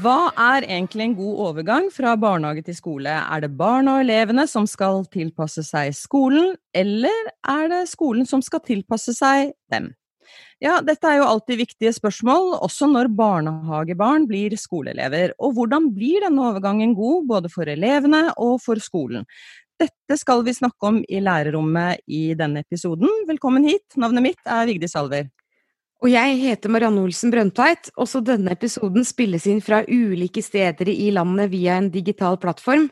Hva er egentlig en god overgang fra barnehage til skole? Er det barna og elevene som skal tilpasse seg skolen, eller er det skolen som skal tilpasse seg dem? Ja, dette er jo alltid viktige spørsmål, også når barnehagebarn blir skoleelever. Og hvordan blir denne overgangen god, både for elevene og for skolen? Dette skal vi snakke om i lærerrommet i denne episoden. Velkommen hit, navnet mitt er Vigdis Alver. Og jeg heter Marianne Olsen Brøndtveit. Også denne episoden spilles inn fra ulike steder i landet via en digital plattform.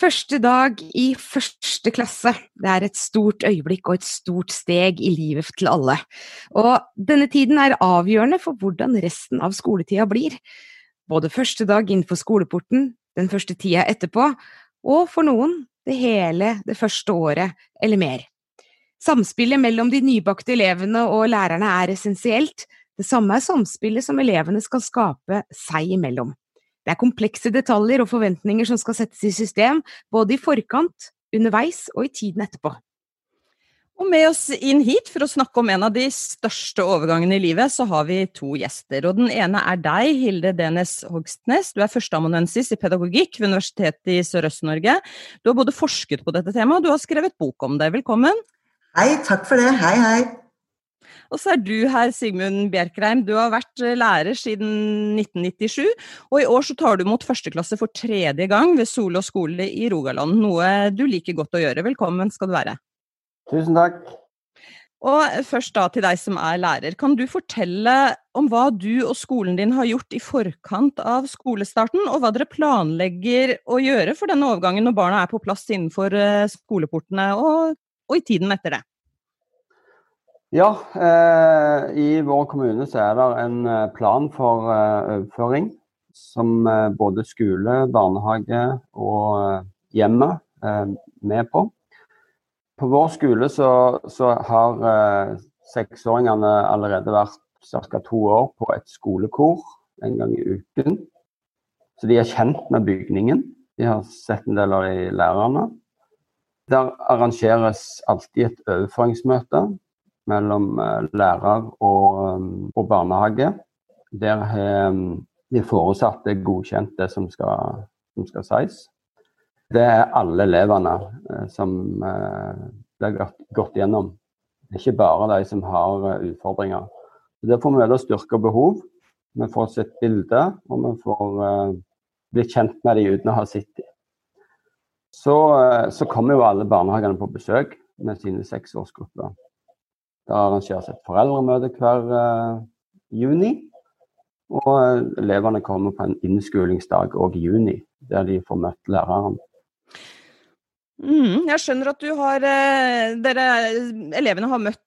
Første dag i første klasse. Det er et stort øyeblikk og et stort steg i livet til alle. Og denne tiden er avgjørende for hvordan resten av skoletida blir. Både første dag innenfor skoleporten, den første tida etterpå, og for noen det hele det første året eller mer. Samspillet mellom de nybakte elevene og lærerne er essensielt. Det samme er samspillet som elevene skal skape seg imellom. Det er komplekse detaljer og forventninger som skal settes i system, både i forkant, underveis og i tiden etterpå. Og med oss inn hit for å snakke om en av de største overgangene i livet, så har vi to gjester. Og den ene er deg, Hilde Denes Hogstnes. Du er førsteamanuensis i pedagogikk ved Universitetet i Sørøst-Norge. Du har både forsket på dette temaet, og du har skrevet bok om det. Velkommen. Hei, takk for det. Hei, hei. Og så er du her, Sigmund Bjerkreim. Du har vært eh, lærer siden 1997, og i år så tar du imot førsteklasse for tredje gang ved Solå skole i Rogaland, noe du liker godt å gjøre. Velkommen skal du være. Tusen takk. Og først da til deg som er lærer. Kan du fortelle om hva du og skolen din har gjort i forkant av skolestarten, og hva dere planlegger å gjøre for denne overgangen når barna er på plass innenfor eh, skoleportene, og og i tiden etter det? Ja, eh, i vår kommune så er det en eh, plan for eh, overføring som eh, både skole, barnehage og eh, hjemmet er med på. På vår skole så, så har eh, seksåringene allerede vært ca. to år på et skolekor en gang i uken. Så de er kjent med bygningen. De har sett en del av de lærerne. Der arrangeres alltid et overføringsmøte mellom eh, lærer og, eh, og barnehage. Der har eh, de foresatte godkjent det som skal, som skal sies. Det er alle elevene som blir gått gjennom. Det er ikke bare de som har utfordringer. Der får vi møte styrke og behov. Vi får sett bilde, og vi får bli kjent med dem uten å ha sett dem. Så, så kommer jo alle barnehagene på besøk med sine seksårsgrupper. Det arrangeres et foreldremøte hver uh, juni. Og uh, elevene kommer på en innskolingsdag òg i juni, der de får møtt læreren. Mm, jeg skjønner at du har dere, Elevene har møtt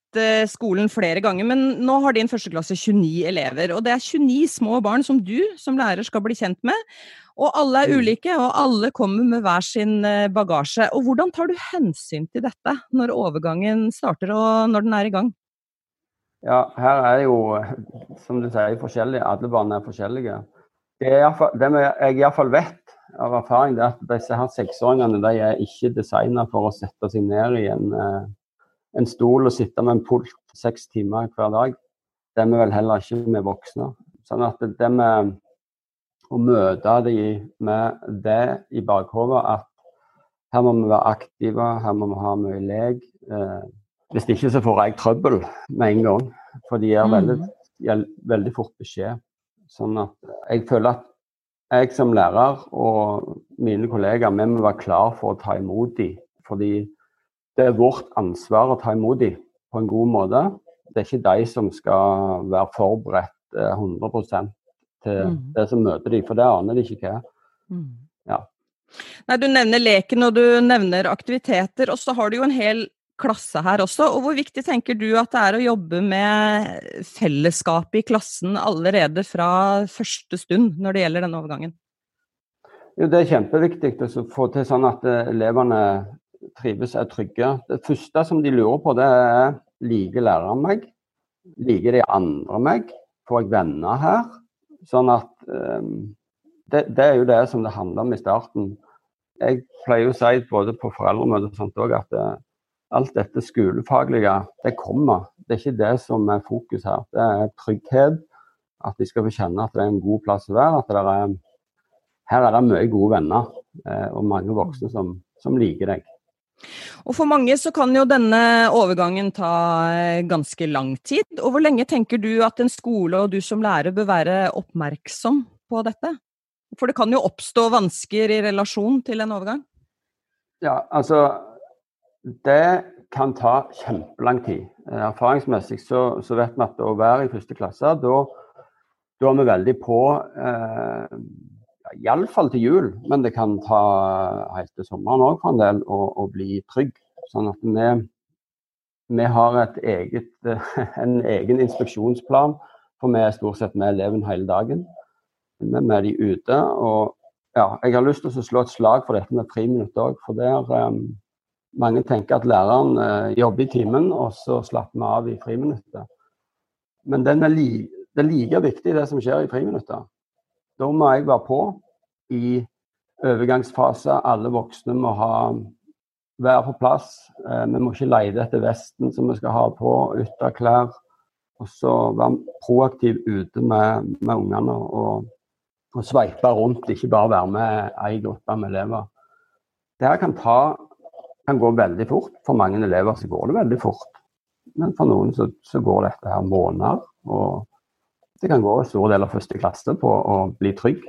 skolen flere ganger, men nå har din førsteklasse 29 elever. Og det er 29 små barn som du som lærer skal bli kjent med. Og alle er mm. ulike, og alle kommer med hver sin eh, bagasje. Og hvordan tar du hensyn til dette når overgangen starter og når den er i gang? Ja, her er jo, som du sier, forskjellige. Alle barn er forskjellige. Det, er fall, det jeg iallfall vet av erfaring, det er at disse her seksåringene de er ikke designa for å sette seg ned i en, eh, en stol og sitte med en pult seks timer hver dag. Det er vi vel heller ikke med voksne. Sånn at det med å møte dem med det i bakhodet at her må vi være aktive, her må vi ha mye lek. Eh, hvis ikke så får jeg trøbbel med en gang, for de gir veldig, veldig fort beskjed. Sånn at jeg føler at jeg som lærer og mine kollegaer vi må være klar for å ta imot dem. Fordi det er vårt ansvar å ta imot dem på en god måte. Det er ikke de som skal være forberedt 100 eh, til mm. det som møter dem, for det aner de ikke hva. Mm. Ja. Nei, Du nevner leken og du nevner aktiviteter, og så har du jo en hel klasse her også. og Hvor viktig tenker du at det er å jobbe med fellesskapet i klassen allerede fra første stund når det gjelder denne overgangen? Jo, Det er kjempeviktig å få til sånn at eh, elevene trives og er trygge. Det første som de lurer på, det er liker læreren meg? Liker de andre meg? Får jeg venner her? Sånn at um, det, det, er jo det som det handler om i starten. jeg pleier å si både på foreldremøte og sånt også, at uh, alt dette skolefaglige, det kommer. Det er ikke det som er fokus her. Det er trygghet. At de skal få kjenne at det er en god plass å være. at er, Her er det mye gode venner uh, og mange voksne som, som liker deg. Og For mange så kan jo denne overgangen ta eh, ganske lang tid. Og Hvor lenge tenker du at en skole og du som lærer bør være oppmerksom på dette? For det kan jo oppstå vansker i relasjon til en overgang? Ja, altså Det kan ta kjempelang tid. Eh, erfaringsmessig så, så vet vi at å være i første klasse, da, da er vi veldig på eh, Iallfall til jul, men det kan ta helt til sommeren òg for en del å, bli trygg. Sånn at vi, vi har eget, en egen inspeksjonsplan, for vi er stort sett med eleven hele dagen. Vi er med de ute. og ja, Jeg har lyst til å slå et slag for dette med friminutt òg. For der um, mange tenker at læreren eh, jobber i timen, og så slapper vi av i friminuttet. Men li, det er like viktig det som skjer i friminuttet. Da må jeg være på i overgangsfase. Alle voksne må ha, være på plass. Eh, vi må ikke lete etter vesten som vi skal ha på, ytterklær. Og så være proaktiv ute med, med ungene og, og sveipe rundt, ikke bare være med ei gruppe med elever. Det her kan, ta, kan gå veldig fort. For mange elever så går det veldig fort. Men for noen så, så går dette her måneder. og det kan gå en stor del av første klasse på å bli trygg.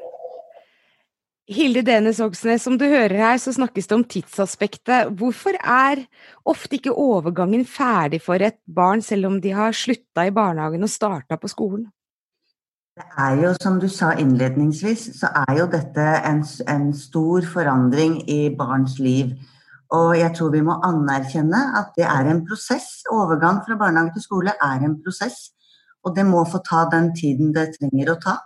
Hilde Denes Oksnes, som du hører her, så snakkes det om tidsaspektet. Hvorfor er ofte ikke overgangen ferdig for et barn, selv om de har slutta i barnehagen og starta på skolen? Det er jo, som du sa innledningsvis, så er jo dette en, en stor forandring i barns liv. Og jeg tror vi må anerkjenne at det er en prosess. Overgang fra barnehage til skole er en prosess. Og det må få ta den tiden det trenger å ta.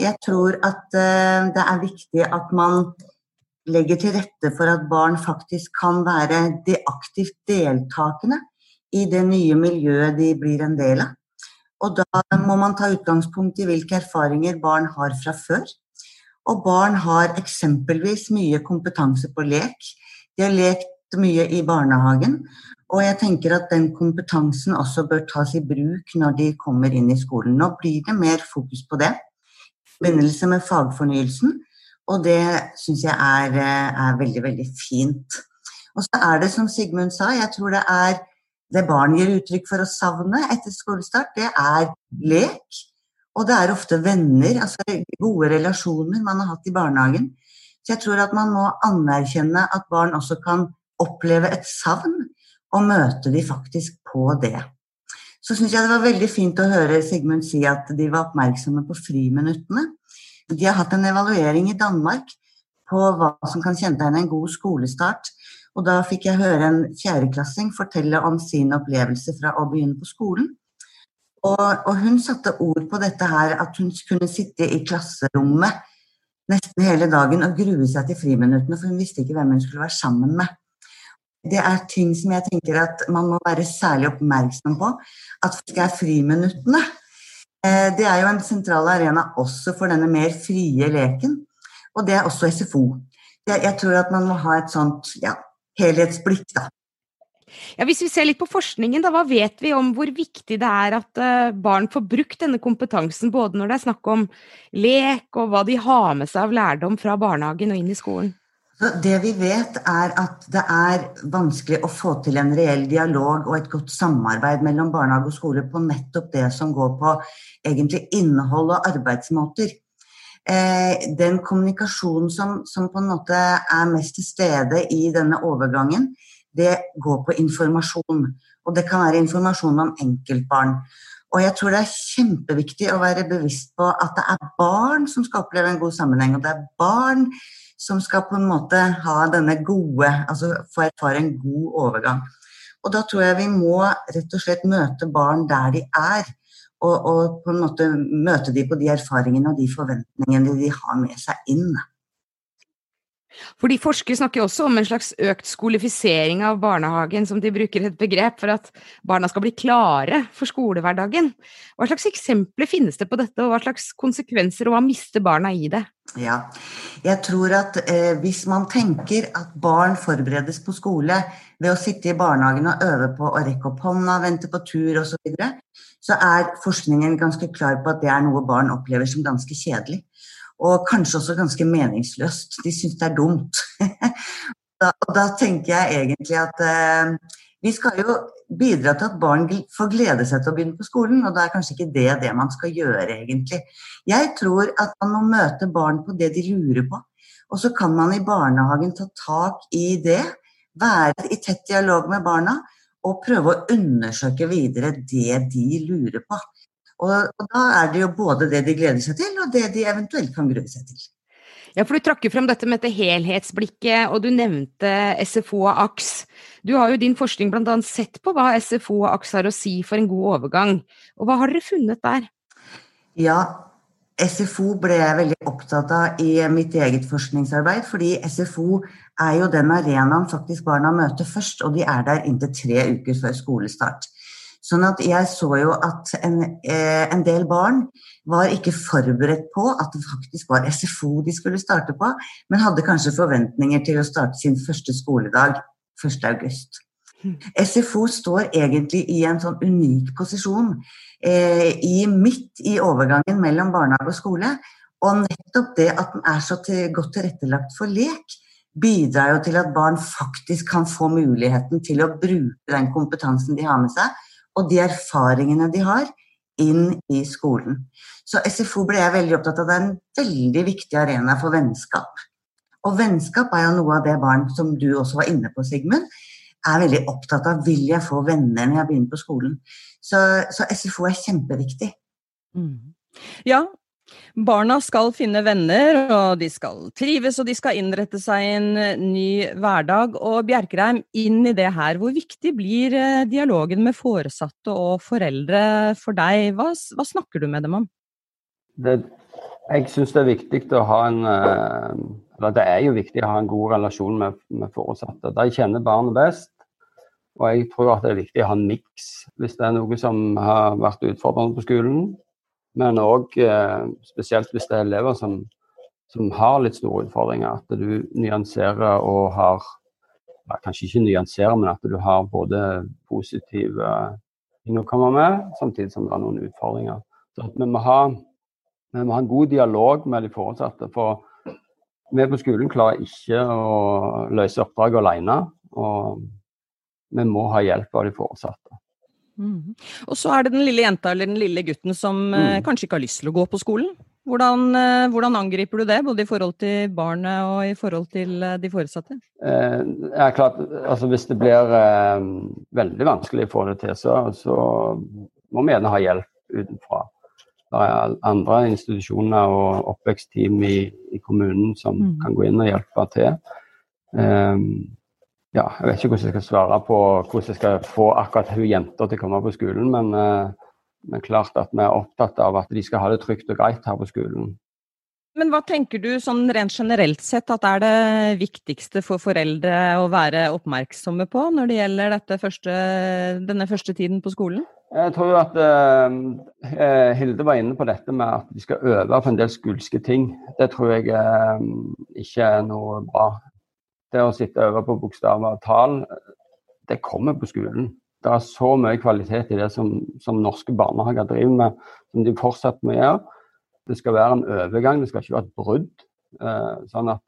Jeg tror at eh, det er viktig at man legger til rette for at barn faktisk kan være de aktivt deltakende i det nye miljøet de blir en del av. Og da må man ta utgangspunkt i hvilke erfaringer barn har fra før. Og barn har eksempelvis mye kompetanse på lek. De har lekt mye i barnehagen. Og jeg tenker at den kompetansen også bør tas i bruk når de kommer inn i skolen. Nå blir det mer fokus på det i forbindelse med fagfornyelsen, og det syns jeg er, er, veldig, veldig fint. Og så er det som Sigmund sa, jeg tror det er det barn gir uttrykk for å savne etter skolestart, det er lek. Og det er ofte venner, altså gode relasjoner man har hatt i barnehagen. Så jeg tror at man må anerkjenne at barn også kan oppleve et savn og møte de faktisk på det. Så syns jeg det var veldig fint å høre Sigmund si at de var oppmerksomme på friminuttene. De har hatt en evaluering i Danmark på hva som kan kjennetegne en god skolestart. Og da fikk jeg høre en fjerdeklassing fortelle om sin opplevelse fra å begynne på skolen. Og, og, hun satte ord på dette her, at hun kunne sitte i klasserommet nesten hele dagen og grue seg til friminuttene, for hun visste ikke hvem hun skulle være sammen med. Det er ting som jeg tenker at man må være særlig oppmerksom på. At det er friminuttene. Eh, det er jo en sentral arena også for denne mer frie leken. Og det er også SFO. Jeg tror at man må ha et sånt ja, helhetsblikk, da. Ja, hvis vi ser litt på forskningen, da, hva vet vi om hvor viktig det er at uh, barn får brukt denne kompetansen, både når det er snakk om lek, og hva de har med seg av lærdom fra barnehagen og inn i skolen? Det vi vet, er at det er vanskelig å få til en reell dialog og et godt samarbeid mellom barnehage og skole på nettopp det som går på egentlig innhold og arbeidsmåter. Eh, den kommunikasjonen som, som, på en måte er mest til stede i denne overgangen, det går på informasjon. Og det kan være informasjon om enkeltbarn. Og jeg tror det er kjempeviktig å være bevisst på at det er barn som skal oppleve en god sammenheng, og det er barn som skal på en måte ha denne gode Altså få erfare en god overgang. Og da tror jeg vi må rett og slett møte barn der de er. Og, og på en måte møte de på de erfaringene og de forventningene de har med seg inn. Fordi Forskere snakker også om en slags økt skolifisering av barnehagen, som de bruker et begrep for at barna skal bli klare for skolehverdagen. Hva slags eksempler finnes det på dette, og hva slags konsekvenser og hva mister barna i det? Ja, jeg tror at eh, hvis man tenker at barn forberedes på skole ved å sitte i barnehagen og øve på å rekke opp hånda, vente på tur osv., så, videre, så er forskningen ganske klar på at det er noe barn opplever som ganske kjedelig. Og kanskje også ganske meningsløst. De syns det er dumt. da, og da tenker jeg egentlig at eh, vi skal jo bidra til at barn får glede seg til å begynne på skolen, og da er kanskje ikke det det man skal gjøre, egentlig. Jeg tror at man må møte barn på det de lurer på, og så kan man i barnehagen ta tak i det, være i tett dialog med barna og prøve å undersøke videre det de lurer på. Og, og, da er det jo både det de gleder seg til, og det de eventuelt kan grue seg til. Ja, for Du trakk frem dette med dette helhetsblikket, og du nevnte SFO og AKS. Du har jo din forskning bl.a. sett på hva SFO og AKS har å si for en god overgang. Og hva har dere funnet der? Ja, SFO ble jeg veldig opptatt av i mitt eget forskningsarbeid, fordi SFO er jo den arenaen faktisk barna møter først, og de er der inntil tre uker før skolestart. Sånn at jeg så jo at en, eh, en, del barn var ikke forberedt på at det faktisk var SFO de skulle starte på, men hadde kanskje forventninger til å starte sin første skoledag 1.8. SFO står egentlig i en sånn unik posisjon eh, i midt i overgangen mellom barnehage og skole. Og nettopp det at den er så til, godt tilrettelagt for lek, bidrar jo til at barn faktisk kan få muligheten til å bruke den kompetansen de har med seg, og de erfaringene de har, inn i skolen. Så SFO ble jeg veldig opptatt av. Det er en veldig viktig arena for vennskap. Og vennskap er jo noe av det barn som du også var inne på, Sigmund, er veldig opptatt av. Vil jeg få venner når jeg begynner på skolen? Så, så SFO er kjempeviktig. Mm. Ja, Barna skal finne venner, og de skal trives, og de skal innrette seg i en eh, ny hverdag. Og Bjerkreim, inn i det her, hvor viktig blir eh, dialogen med foresatte og foreldre for deg? Hva, hva snakker du med dem om? Det, jeg syns det er viktig å ha en eh, Eller det er jo viktig å ha en god relasjon med, med foresatte. De kjenner barnet best. Og jeg tror at det er viktig å ha en miks hvis det er noe som har vært utfordrende på skolen men òg eh, spesielt hvis det er elever som, som, har litt store utfordringer. At du nyanserer og har Kanskje ikke nyanserer, men at du har både positive ting å komme med, samtidig som det er noen utfordringer. Så vi må, ha, vi må ha en god dialog med de foresatte. For vi på skolen klarer ikke å løse oppdraget alene. Og vi må ha hjelp av de foresatte. Mm. Og så er det den lille jenta eller den lille gutten som eh, mm. kanskje ikke har lyst til å gå på skolen. Hvordan, eh, hvordan, angriper du det, både i forhold til barnet og i forhold til eh, de foresatte? Eh, ja, klart, altså Hvis det blir eh, veldig vanskelig å få det til, så, så må vi gjerne ha hjelp utenfra. Det er andre institusjoner og oppvekstteam i, i kommunen som mm. kan gå inn og hjelpe til. Um, ja, jeg vet ikke hvordan jeg skal svare på hvordan jeg skal få akkurat hun jenta til å komme på skolen, men, uh, men klart at vi er opptatt av at de skal ha det trygt og greit her på skolen. Men hva tenker du sånn rent generelt sett at er det viktigste for foreldre å være oppmerksomme på når det gjelder første, denne første tiden på skolen? Jeg tror at uh, Hilde var inne på dette med at de skal øve på en del skulske ting. Det tror jeg uh, ikke er noe bra det å sitte og øve på bokstaver og tall, det kommer på skolen. Det er så mye kvalitet i det som, som norske barnehager driver med, som de fortsatt må gjøre. Det skal være en overgang, det skal ikke være et brudd. Eh, sånn at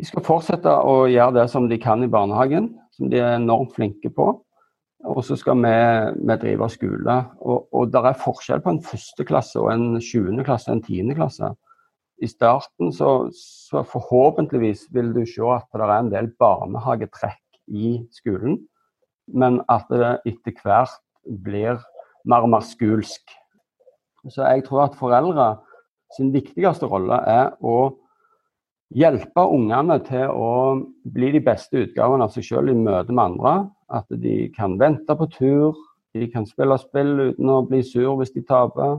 de skal fortsette å gjøre det som de kan i barnehagen, som de er enormt flinke på. Og så skal vi, vi drive skole. Og, og det er forskjell på en førsteklasse og en sjuendeklasse og en tiende klasse i starten så, så, forhåpentligvis vil du se at det er en del barnehagetrekk i skolen, men at det etter hvert blir mer og mer skulsk. Så jeg tror at foreldre sin viktigste rolle er å hjelpe ungene til å bli de beste utgavene av seg selv i møte med andre. At de kan vente på tur, de kan spille spill uten å bli sur hvis de taper.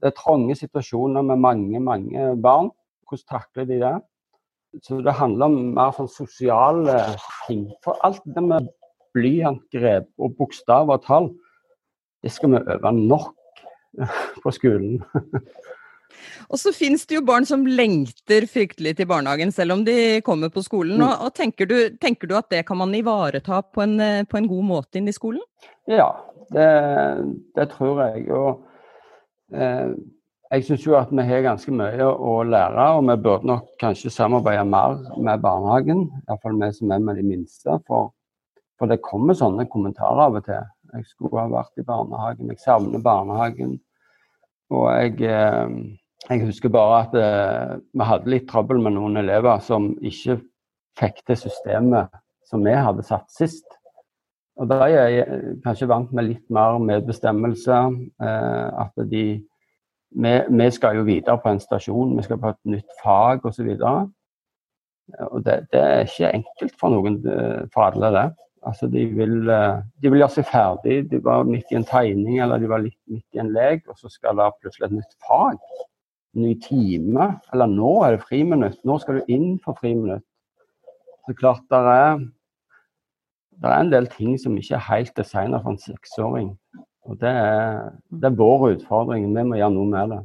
Det er trange situasjoner med mange, mange barn. Hvordan takler de det? Så det handler om mer sånn sosiale ting. For alt det med blyantgrep og bokstaver og tall, det skal vi øve nok på skolen. Og så finnes det jo barn som lengter fryktelig til barnehagen, selv om de kommer på skolen. Mm. Og, og tenker, du, tenker, du, at det kan man ivareta på en, på en god måte inn i skolen? Ja, det, det tror jeg. Og eh, jeg syns jo at vi har ganske mye å lære, og vi burde nok kanskje samarbeide mer med barnehagen. Iallfall vi som er med de minste. For, for, det kommer sånne kommentarer av og til. Jeg skulle ha vært i barnehagen, jeg savner barnehagen. Og jeg, eh, jeg husker bare at eh, vi hadde litt trøbbel med noen elever som ikke fikk til systemet som vi hadde satt sist. Og da er kanskje vant med litt mer medbestemmelse. Eh, at de vi, vi, skal jo videre på en stasjon, vi skal på et nytt fag osv. Og det, det, er ikke enkelt for noen, eh, for alle, det. Altså, de, vil, eh, de vil gjøre seg ferdig. De var midt i en tegning eller de var litt midt i en lek, og så skal det plutselig et nytt fag. Ny time. Eller nå er det friminutt. Nå skal du inn for friminutt. Så klart det er, det er en del ting som ikke er helt designa for en seksåring. Og det er, det er vår utfordring. Vi må gjøre noe med det.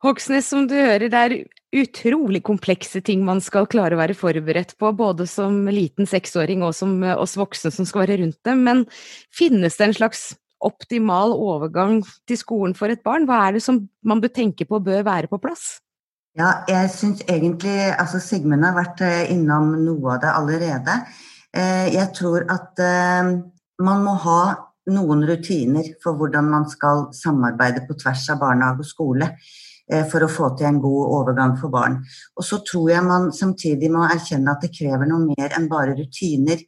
Hoksnes, som du hører, det er utrolig komplekse ting man skal klare å være forberedt på, både som liten seksåring og som oss voksne som skal være rundt dem. Men finnes det en slags optimal overgang til skolen for et barn? Hva er det som man bør tenke på bør være på plass? Ja, jeg syns egentlig altså Sigmund har vært eh, innom noe av det allerede. Eh, jeg tror at eh, man må ha noen rutiner for hvordan man skal samarbeide på tvers av barnehage og skole eh, for å få til en god overgang for barn. Og så tror jeg man samtidig må erkjenne at det krever noe mer enn bare rutiner.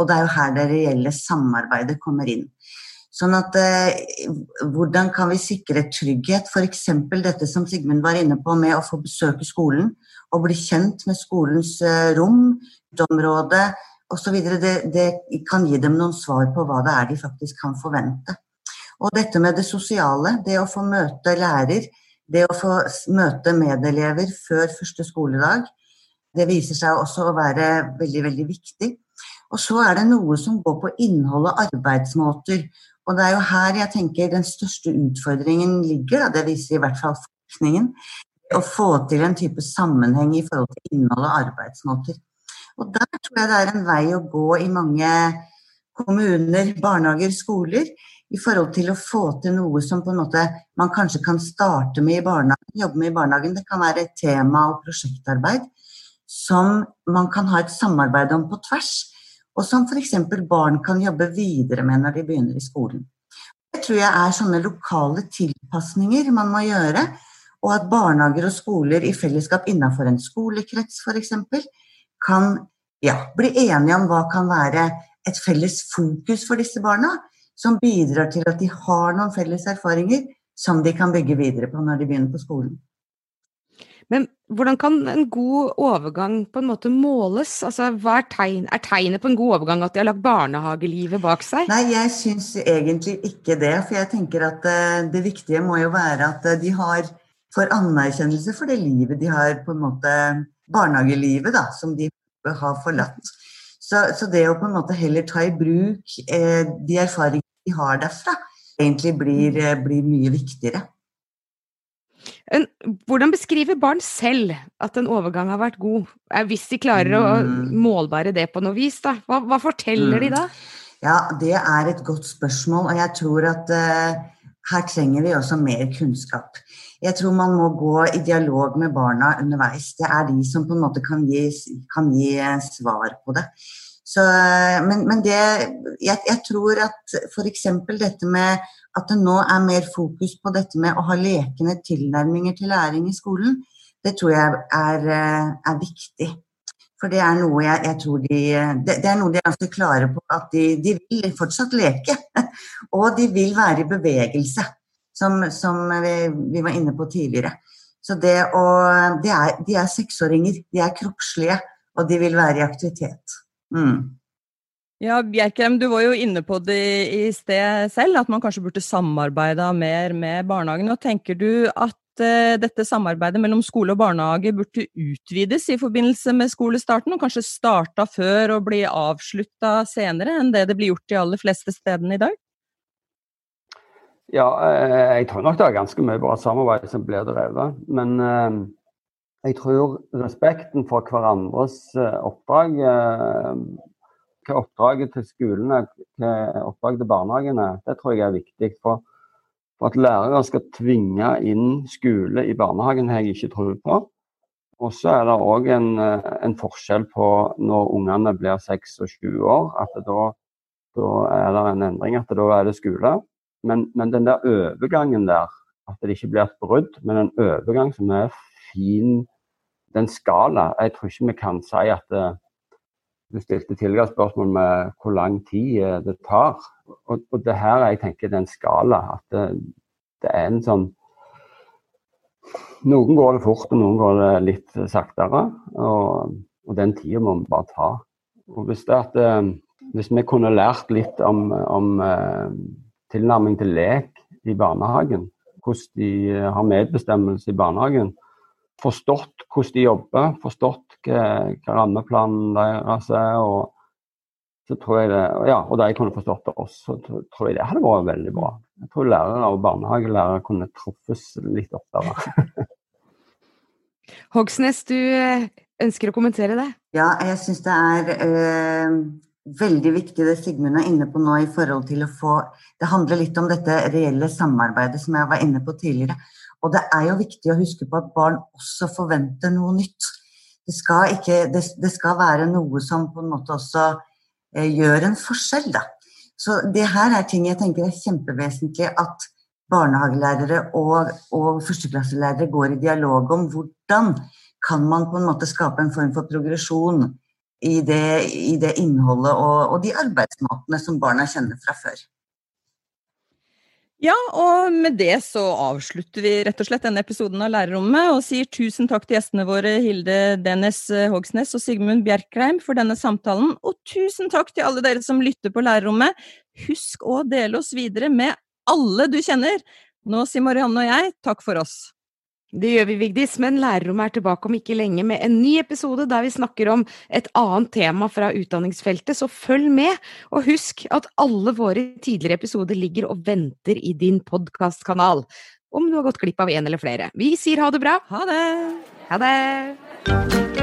Og det er jo her det reelle samarbeidet kommer inn. Sånn at eh, Hvordan kan vi sikre trygghet? F.eks. dette som Sigmund var inne på med å få besøke skolen og bli kjent med skolens eh, rom, uteområde, osv. Det, det kan gi dem noen svar på hva det er de faktisk kan forvente. Og dette med det sosiale, det å få møte lærer, det å få møte medelever før første skoledag, det viser seg også å være veldig, veldig viktig. Og så er det noe som går på innhold og arbeidsmåter. Og det er jo her jeg tenker den største utfordringen ligger, det viser i hvert fall forskningen. Å få til en type sammenheng i forhold til innhold og arbeidsmåter. Og der tror jeg det er en vei å gå i mange kommuner, barnehager, skoler, i forhold til å få til noe som på en måte man kanskje kan starte med i barnehagen, jobbe med i barnehagen. Det kan være et tema- og prosjektarbeid som man kan ha et samarbeid om på tvers, og som f.eks. barn kan jobbe videre med når de begynner i skolen. Det tror jeg er sånne lokale tilpasninger man må gjøre, og at barnehager og skoler i fellesskap innenfor en skolekrets f.eks kan ja, bli enige om hva kan være et felles fokus for disse barna, som bidrar til at de har noen felles erfaringer som de kan bygge videre på når de begynner på skolen. Men hvordan kan en god overgang på en måte måles? Altså, hva er, tegn, er tegnet på en god overgang at de har lagt barnehagelivet bak seg? Nei, jeg syns egentlig ikke det. For jeg tenker at uh, det viktige må jo være at uh, de har får anerkjennelse for det livet de har på en måte barnehagelivet da, som de har forlatt. Så, så, det å på en måte heller ta i bruk eh, de erfaringene de har derfra, egentlig blir, eh, blir mye viktigere. Hvordan beskriver barn selv at en overgang har vært god, eh, hvis de klarer å mm. målbære det på noe vis? Da? Hva, hva forteller mm. de da? Ja, Det er et godt spørsmål, og jeg tror at eh, her trenger vi også mer kunnskap. Jeg tror man må gå i dialog med barna underveis. Det er de som på en måte kan gi, kan gi eh, svar på det. Så, men, men det, jeg, jeg, tror at f.eks. dette med at det nå er mer fokus på dette med å ha lekende tilnærminger til læring i skolen, det tror jeg er, eh, er viktig. For det er noe jeg, jeg tror de det, det, er noe de er ganske klare på, at de, de vil fortsatt leke. Og de vil være i bevegelse som, som vi, vi, var inne på tidligere. Så det å, de, er, de er seksåringer, de er kroppslige, og de vil være i aktivitet. Mm. Ja, Bjerkrem, du var jo inne på det i sted selv, at man kanskje burde samarbeida mer med barnehagen. Og tenker du at uh, dette samarbeidet mellom skole og barnehage burde utvides i forbindelse med skolestarten, og kanskje starta før og bli avslutta senere enn det det blir gjort de aller fleste stedene i dag? Ja, uh, jeg tror nok det er ganske mye bra samarbeid som blir drevet. Men uh, jeg tror respekten for hverandres oppdrag hva oppdraget til skolene, hva oppdraget til barnehagene, det tror jeg er viktig. For, for at lærere skal tvinge inn skole i barnehagen, har jeg ikke tro på. Og så er det òg en, en, forskjell på når ungene blir seks og sju år, at da, da, er det en endring, at da er det skole. Men, men, den der overgangen der, at det ikke blir et brudd, men en overgang som er fin, den skala Jeg tror ikke vi kan si at det, du stilte tidligere spørsmål med hvor lang tid eh, det tar. Og, og det her jeg tenker det er en skala. At det, det, er en sånn Noen går det fort, og noen går det litt saktere. Og, og den tida må vi bare ta. Og hvis, det at, eh, hvis vi kunne lært litt om, om tilnærming til lek i barnehagen, hvordan de har medbestemmelse i barnehagen, forstått hvordan de jobber, forstått hva, hva rammeplanen deres er. og så tror jeg det, ja, og jeg kunne forstått det også, så tror jeg det hadde vært veldig bra. Jeg tror lærere og barnehagelærere kunne truffes litt oftere. Hogsnes, du eh, ønsker å kommentere det? Ja, jeg syns det er øh, veldig viktig det Sigmund er inne på nå i forhold til å få Det handler litt om dette reelle samarbeidet som jeg var inne på tidligere. Og det er jo viktig å huske på at barn også forventer noe nytt. Det skal, ikke, det, det skal være noe som på en måte også eh, gjør en forskjell, da. Så det her er ting jeg tenker er kjempevesentlig at barnehagelærere og, og førsteklasselærere går i dialog om hvordan kan man på en måte skape en form for progresjon i det, i det innholdet og, og de arbeidsmåtene som barna kjenner fra før. Ja, og med det så avslutter vi rett og slett denne episoden av Lærerrommet og sier tusen takk til gjestene våre Hilde Dennis Hogsnes og Sigmund Bjerkreim for denne samtalen, og tusen takk til alle dere som lytter på Lærerrommet. Husk å dele oss videre med alle du kjenner. Nå sier Marianne og jeg takk for oss. Det gjør vi, Vigdis, men lærerrommet er tilbake om ikke lenge med en ny episode der vi snakker om et annet tema fra utdanningsfeltet, så følg med. Og husk at alle våre tidligere episoder ligger og venter i din podkastkanal. Om du har gått glipp av en eller flere. Vi sier ha det bra. Ha det. Ha det.